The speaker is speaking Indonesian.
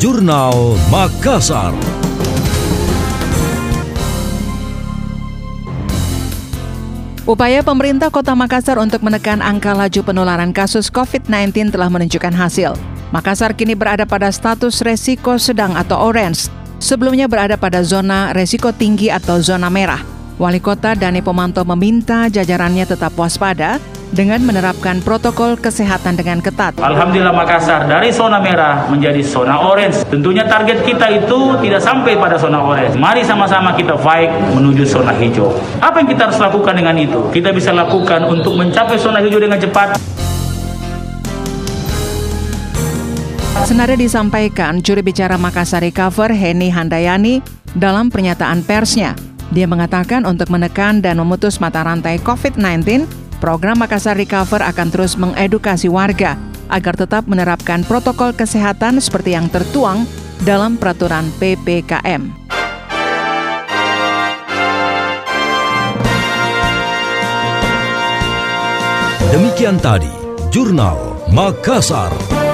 Jurnal Makassar. Upaya pemerintah Kota Makassar untuk menekan angka laju penularan kasus COVID-19 telah menunjukkan hasil. Makassar kini berada pada status resiko sedang atau orange, sebelumnya berada pada zona resiko tinggi atau zona merah. Wali Kota Dani Pomanto meminta jajarannya tetap waspada dengan menerapkan protokol kesehatan dengan ketat. Alhamdulillah Makassar dari zona merah menjadi zona orange. Tentunya target kita itu tidak sampai pada zona orange. Mari sama-sama kita fight menuju zona hijau. Apa yang kita harus lakukan dengan itu? Kita bisa lakukan untuk mencapai zona hijau dengan cepat. Senada disampaikan juri bicara Makassar Recover Heni Handayani dalam pernyataan persnya. Dia mengatakan untuk menekan dan memutus mata rantai COVID-19, program Makassar Recover akan terus mengedukasi warga agar tetap menerapkan protokol kesehatan seperti yang tertuang dalam peraturan PPKM. Demikian tadi, Jurnal Makassar.